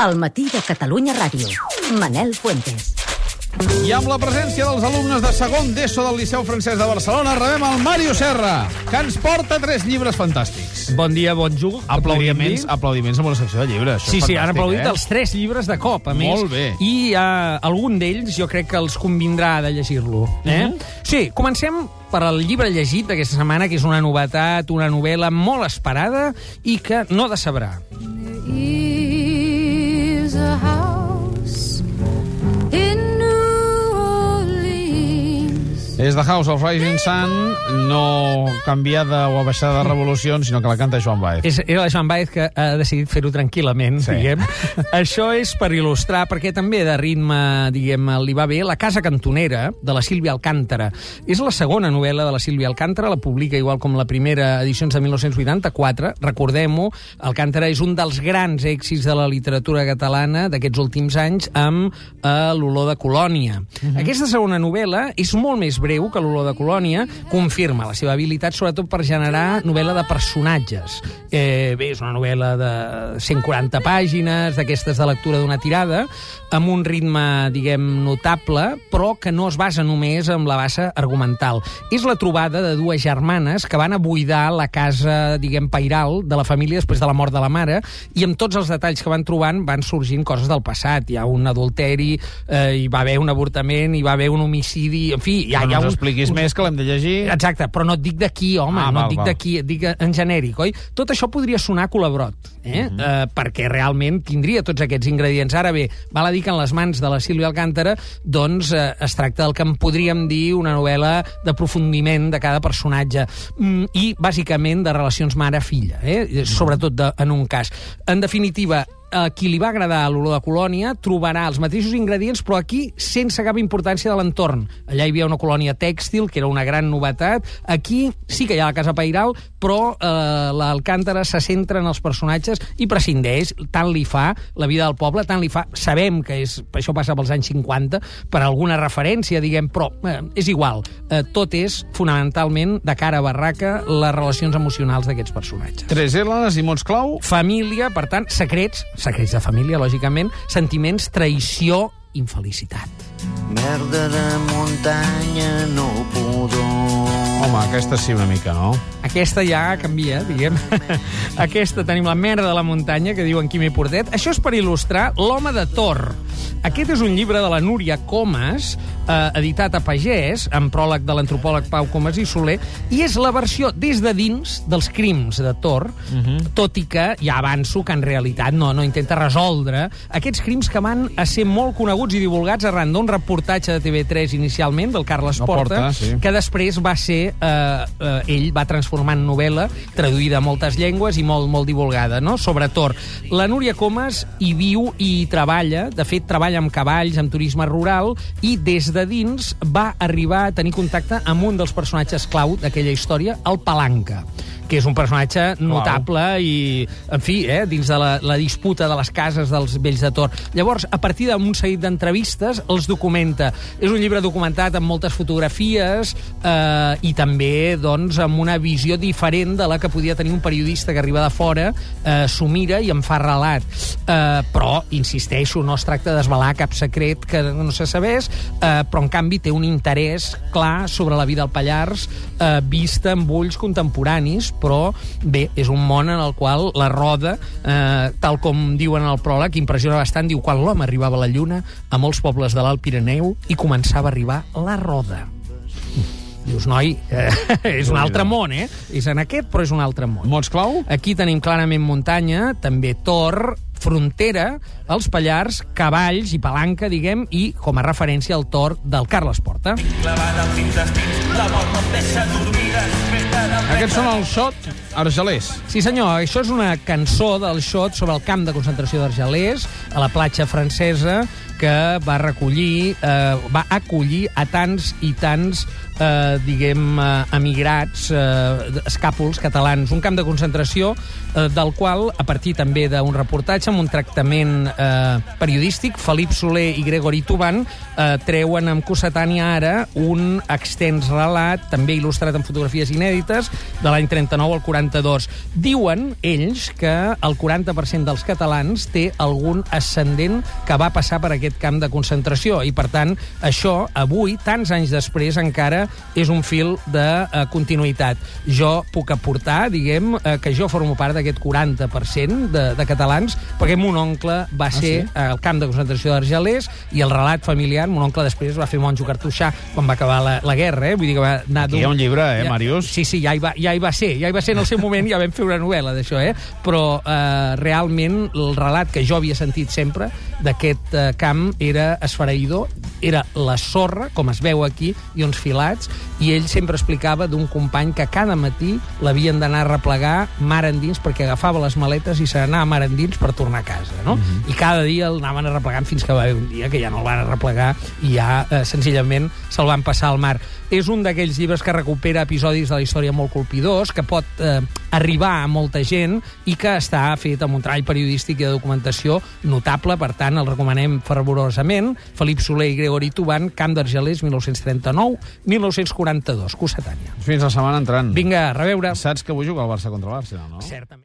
El matí de Catalunya Ràdio. Manel Fuentes. I amb la presència dels alumnes de segon d'ESO del Liceu Francès de Barcelona, rebem el Mario Serra, que ens porta tres llibres fantàstics. Bon dia, bon jugo. podríem Aplaudiments, aplaudiments amb una secció de llibres. Això Sí, sí, han aplaudit eh? els tres llibres de cop, a més. Molt bé. I uh, algun d'ells jo crec que els convindrà de llegir-lo. Eh? Mhm. Sí, comencem per al llibre llegit d'aquesta setmana, que és una novetat, una novel·la molt esperada i que no decebrà. Is a house És The House of Rising Sun, no canviada o abaixada de revolucions, sinó que la canta Joan Baez. És, era la Joan Baez que ha decidit fer-ho tranquil·lament, Sí. diguem. Això és per il·lustrar, perquè també de ritme, diguem, li va bé, La casa cantonera, de la Sílvia Alcántara. És la segona novel·la de la Sílvia Alcántara, la publica igual com la primera edició de 1984. Recordem-ho, Alcántara és un dels grans èxits de la literatura catalana d'aquests últims anys amb eh, l'olor de colònia. Aquesta segona novel·la és molt més breu que l'olor de colònia, confirma la seva habilitat sobretot per generar novel·la de personatges. Eh, bé, és una novel·la de 140 pàgines, d'aquestes de lectura d'una tirada, amb un ritme, diguem, notable, però que no es basa només en la base argumental. És la trobada de dues germanes que van a buidar la casa, diguem, pairal de la família després de la mort de la mare, i amb tots els detalls que van trobant van sorgint coses del passat. Hi ha un adulteri, eh, hi va haver un avortament, hi va haver un homicidi, en fi... Hi ha, no ha ens un, expliquis més, que l'hem de llegir. Exacte, però no et dic d'aquí, home, Ah, no val, et dic d'aquí, et dic en genèric, oi? Tot això podria sonar a colabrot, eh? Mhm. eh perquè realment tindria tots aquests ingredients. Ara bé, val a dir que en les mans de la Sílvia Alcántara doncs eh, es tracta del que en podríem dir una novel·la d'aprofundiment de cada personatge mm, i, bàsicament, de relacions mare-filla, eh? sobretot de, en un cas. En definitiva, a qui li va agradar l'olor de colònia trobarà els mateixos ingredients, però aquí sense cap importància de l'entorn. Allà hi havia una colònia tèxtil, que era una gran novetat. Aquí sí que hi ha la casa pairal, però eh, l'Alcàntara se centra en els personatges i prescindeix, tant li fa la vida del poble, tant li fa... Sabem que és, això passa pels anys 50, per alguna referència, diguem, però eh, és igual. Eh, tot és, fonamentalment, de cara a barraca, les relacions emocionals d'aquests personatges Tres L's i mots clau. família, per tant, secrets, secrets de família, lògicament, sentiments, traïció, infelicitat. Merda de muntanya, no pudor. Home, aquesta sí una mica, no? Aquesta ja canvia, diguem. Aquesta tenim la merda de la muntanya, que diu en Quimi Portet. Això és per il·lustrar L'home de Tor. Aquest és un llibre de la Núria Comas, eh, editat a Pagès, amb pròleg de l'antropòleg Pau Comas i Soler, i és la versió des de dins dels crims de Tor, tot i que ja avanço que en realitat no, no intenta resoldre aquests crims que van a ser molt coneguts i divulgats arran d'un reportatge de TV3 inicialment, del Carles No Porta, Porta, sí. que després va ser, eh, eh, ell va transformar en novel·la, traduïda a moltes llengües i molt, molt divulgada, no? sobre Tor. La Núria Comas hi viu i hi treballa, de fet treballa amb cavalls, amb turisme rural, i des de dins va arribar a tenir contacte amb un dels personatges clau d'aquella història, el Palanca que és un personatge notable i, en fi, eh, dins de la, la disputa de les cases dels vells de Tor. Llavors, a partir d'un seguit d'entrevistes, els documenta. És un llibre documentat amb moltes fotografies eh, i també doncs, amb una visió diferent de la que podia tenir un periodista que arriba de fora, eh, s'ho mira i en fa relat. Eh, però, insisteixo, no es tracta de desvelar cap secret que no se sabés, eh, però en canvi té un interès clar sobre la vida al Pallars eh, vista amb ulls contemporanis, però bé, és un món en el qual la roda, eh, tal com diuen en el pròleg, impressiona bastant, diu, quan l'home arribava a la Lluna, a molts pobles de l'Alt Pirineu, i començava a arribar la roda. Dius, noi, eh, és un altre món, eh? És en aquest, però és un altre món. Mots clau? Aquí tenim clarament muntanya, també Tor, frontera, els Pallars, cavalls i palanca, diguem, i com a referència al Tor del Carles Porta. Aquests són els Xot Argelers. Sí, senyor, això és una cançó del Xot sobre el camp de concentració d'Argelers, a la platja francesa, que va recollir, eh, va acollir a tants i tants eh, diguem, eh, emigrats, eh, escàpols catalans. Un camp de concentració eh, del qual, a partir també d'un reportatge amb un tractament eh, periodístic, Felip Soler i Gregori Tuban eh, treuen amb Cossetània ara un extens relat, també il·lustrat amb fotografies inèdites, de l'any 39 al 42. Diuen ells que el 40% dels catalans té algun ascendent que va passar per aquest camp de concentració i, per tant, això, avui, tants anys després, encara és un fil de eh, continuïtat. Jo puc aportar, diguem, eh, que jo formo part d'aquest 40% de, de catalans, perquè mon oncle va ser sí? al camp de concentració d'Argelers i el relat familiar, mon oncle després va fer monjo cartoixà quan va acabar la, la guerra, eh? vull dir que va anar Aquí hi ha un llibre, eh, Màrius? Sí, sí, ja hi, va, ja hi va ser, ja hi va ser en el seu moment, ja vam fer una novel·la d'això, eh? però eh, realment el relat que jo havia sentit sempre d'aquest eh, camp era esfereïdor, era la sorra, com es veu aquí, i uns filats, i ell sempre explicava d'un company que cada matí l'havien d'anar a replegar mar endins perquè agafava les maletes i se n'anava mar endins per tornar a casa, no? I cada dia el anaven arreplegant fins que va haver un dia que ja no el van arreplegar i ja eh, senzillament se'l van passar al mar. És un d'aquells llibres que recupera episodis de la història molt colpidors, que pot eh, arribar a molta gent i que està fet amb un treball periodístic i de documentació notable, per tant, el recomanem fervorosament. Felip Soler i Gregori Tuban, Camp d'Argelers, 1939-1942, Cossetània. Fins la setmana entrant. Vinga, a reveure. Saps que avui juga el Barça contra l'Arsenal, no? Certament.